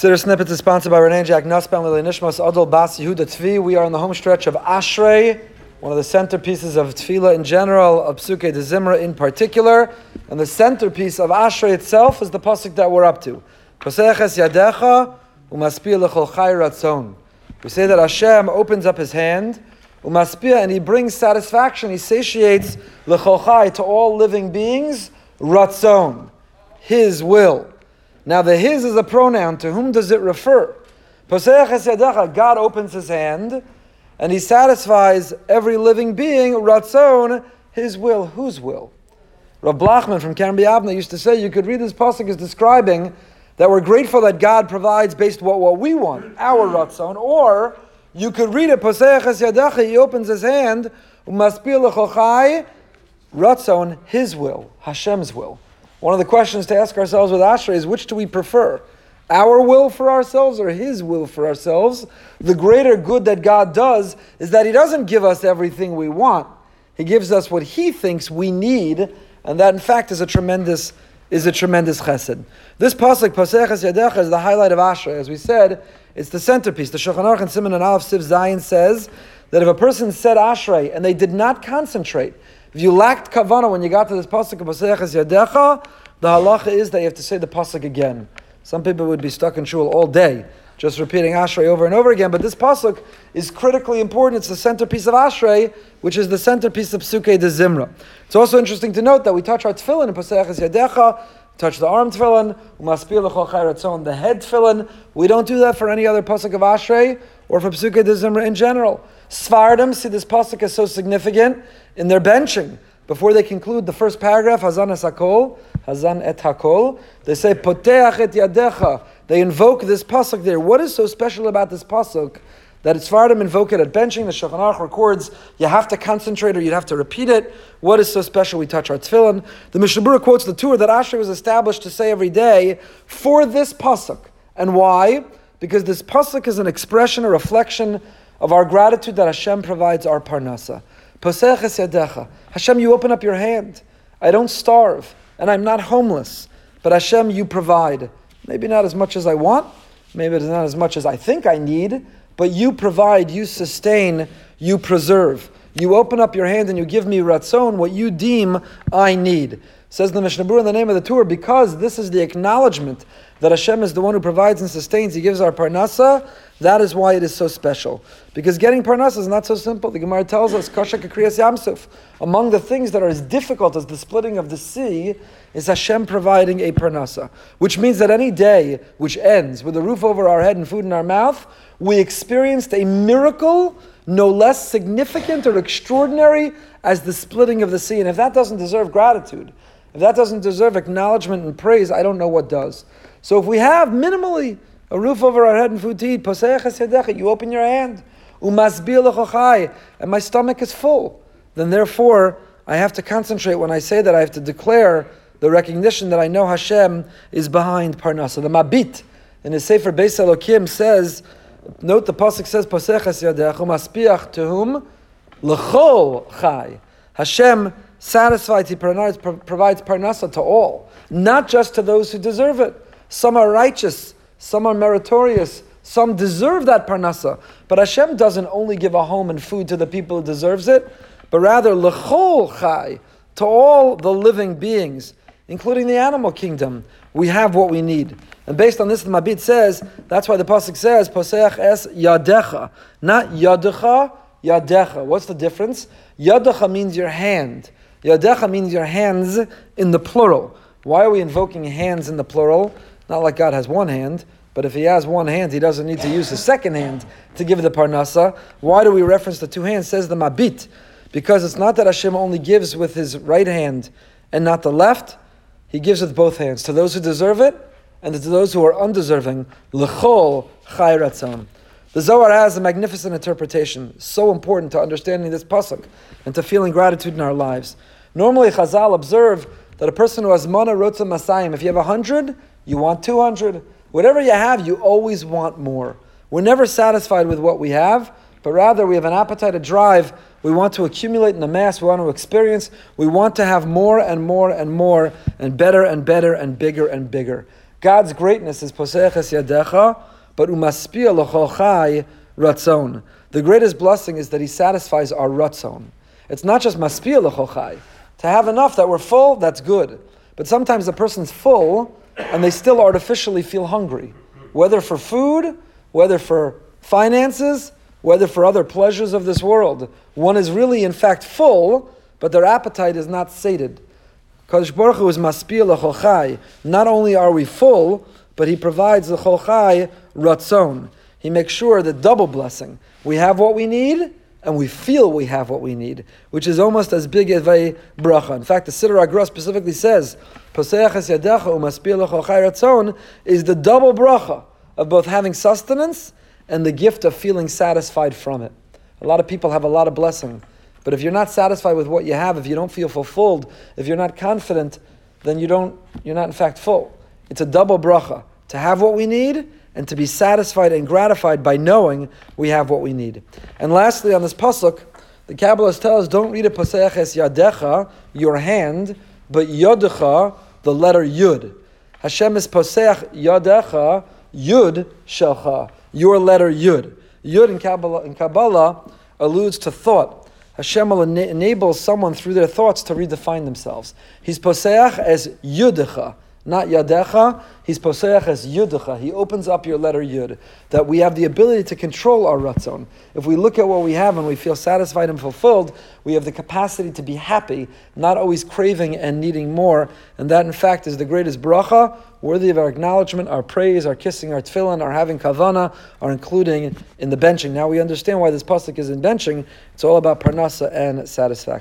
Siddur Snippets is sponsored by Renee Jack Nussbaum, L'ilui Nishmas, Adol Bas Yehuda Tzvi. We are in the home stretch of Ashrei, one of the centerpieces of Tefillah in general, of Pesukei D'Zimra in particular. And the centerpiece of Ashrei itself is the pasuk that we're up to. We say that Hashem opens up his hand, and he brings satisfaction, he satiates to all living beings, Ratzon, his will. Now, the his is a pronoun. To whom does it refer? God opens his hand and he satisfies every living being, ratzon, his will. Whose will? Rav Blachman from Kerem B'Yavneh used to say you could read this pasuk as describing that we're grateful that God provides based on what, what we want, our ratzon, or you could read it, he opens his hand, ratzon, his will, Hashem's will. One of the questions to ask ourselves with Ashrei is which do we prefer? Our will for ourselves or His will for ourselves? The greater good that God does is that He doesn't give us everything we want. He gives us what He thinks we need, and that in fact is a tremendous is a tremendous chesed. This pasuk, Paseches Yadecha, is the highlight of Ashrei. As we said, it's the centerpiece. The Shulchan Aruch and siman and Aleph se'if zayin says that if a person said Ashrei and they did not concentrate, if you lacked kavana when you got to this pasuk of Paseches Yadecha, the halacha is that you have to say the pasuk again. Some people would be stuck in shul all day, just repeating Ashrei over and over again. But this pasuk is critically important. It's the centerpiece of Ashrei, which is the centerpiece of Pesukei D'Zimra. It's also interesting to note that we touch our tefillin in Paseches Yadecha, touch the arm tefillin, the head tefillin. We don't do that for any other pasuk of Ashrei or for Pesukei D'Zimra in general. Sefardim see this pasuk is so significant in their benching. Before they conclude the first paragraph, Hazan es hakol, Hazan et hakol, they say, Poteach et yadecha. They invoke this pasuk there. What is so special about this pasuk that Sefardim invoke it at benching? The Shulchan Aruch records you have to concentrate or you'd have to repeat it. What is so special? We touch our tefillin. The Mishnah quotes the Tur that Ashrei was established to say every day for this pasuk. And why? Because this pasuk is an expression, a reflection of our gratitude that Hashem provides our parnasa. Hashem, you open up your hand. I don't starve, and I'm not homeless. But Hashem, you provide. Maybe not as much as I want, maybe it's not as much as I think I need, but you provide, you sustain, you preserve. You open up your hand and you give me ratzon, what you deem I need. Says the Mishnah Berurah in the name of the Tur, because this is the acknowledgement that Hashem is the one who provides and sustains, He gives our parnasa, that is why it is so special. Because getting parnasa is not so simple. The Gemara tells us, Kasha Kakriyas Yam Suf. Among the things that are as difficult as the splitting of the sea is Hashem providing a parnasa. Which means that any day which ends with a roof over our head and food in our mouth, we experienced a miracle no less significant or extraordinary as the splitting of the sea. And if that doesn't deserve gratitude, if that doesn't deserve acknowledgement and praise, I don't know what does. So if we have minimally a roof over our head and food to eat, you open your hand, and my stomach is full, then therefore I have to concentrate when I say that I have to declare the recognition that I know Hashem is behind Parnasa. The Mabit in his Sefer Beis Elokim says, note the pasuk says, "Poseches yadechu maspiach to whom lechol chai." Hashem satisfies, He provides parnasa to all, not just to those who deserve it. Some are righteous, some are meritorious, some deserve that parnasa. But Hashem doesn't only give a home and food to the people who deserves it, but rather lechol chai to all the living beings, including the animal kingdom. We have what we need. And based on this, the Mabit says, that's why the Pasuk says, Poseach es yadecha, not yadecha, yadecha. What's the difference? Yadecha means your hand. Yadecha means your hands in the plural. Why are we invoking hands in the plural? Not like God has one hand, but if he has one hand, he doesn't need to use his second hand to give the parnasa. Why do we reference the two hands? Says the Mabit. Because it's not that Hashem only gives with his right hand and not the left. He gives with both hands to those who deserve it and to those who are undeserving. L'chol chayratzon. The Zohar has a magnificent interpretation, so important to understanding this pasuk and to feeling gratitude in our lives. Normally, Chazal observe that a person who has mana rotza masayim, if you have a hundred, you want 200. Whatever you have, you always want more. We're never satisfied with what we have, but rather we have an appetite, a drive. We want to accumulate in the mass, we want to experience, we want to have more and more and more, and better and better and bigger and bigger. God's greatness is poseches yadecha, but umaspia lochochai ratzon. The greatest blessing is that He satisfies our ratzon. It's not just maspia lochochai. To have enough that we're full, that's good. But sometimes the person's full and they still artificially feel hungry, whether for food, whether for finances, whether for other pleasures of this world. One is really, in fact, full, but their appetite is not sated. Kadosh Baruch Hu is l'cholchai. Not only are we full, but He provides the cholchai ratzon. He makes sure that double blessing. We have what we need, and we feel we have what we need, which is almost as big as a bracha. In fact, the Siddur Agra specifically says, "Poseachas yadecha ratzon" is the double bracha of both having sustenance and the gift of feeling satisfied from it. A lot of people have a lot of blessing. But if you're not satisfied with what you have, if you don't feel fulfilled, if you're not confident, then you don't, you're not in fact full. It's a double bracha to have what we need and to be satisfied and gratified by knowing we have what we need. And lastly, on this pasuk, the Kabbalists tell us don't read a paseches yadecha, your hand, but yodecha, the letter yud. Hashem is poseach yadecha, yud shelcha, your letter yud. Yud in Kabbalah, in Kabbalah alludes to thought. Hashem will ena- enable someone through their thoughts to redefine themselves. He's poseach as yudecha, not yadecha. He's poseach as yudecha. He opens up your letter yud. That we have the ability to control our ratzon. If we look at what we have and we feel satisfied and fulfilled, we have the capacity to be happy, not always craving and needing more. And that, in fact, is the greatest bracha, worthy of our acknowledgement, our praise, our kissing, our tefillin, our having kavana, our including in the benching. Now we understand why this pasuk is in benching. It's all about parnasa and satisfaction.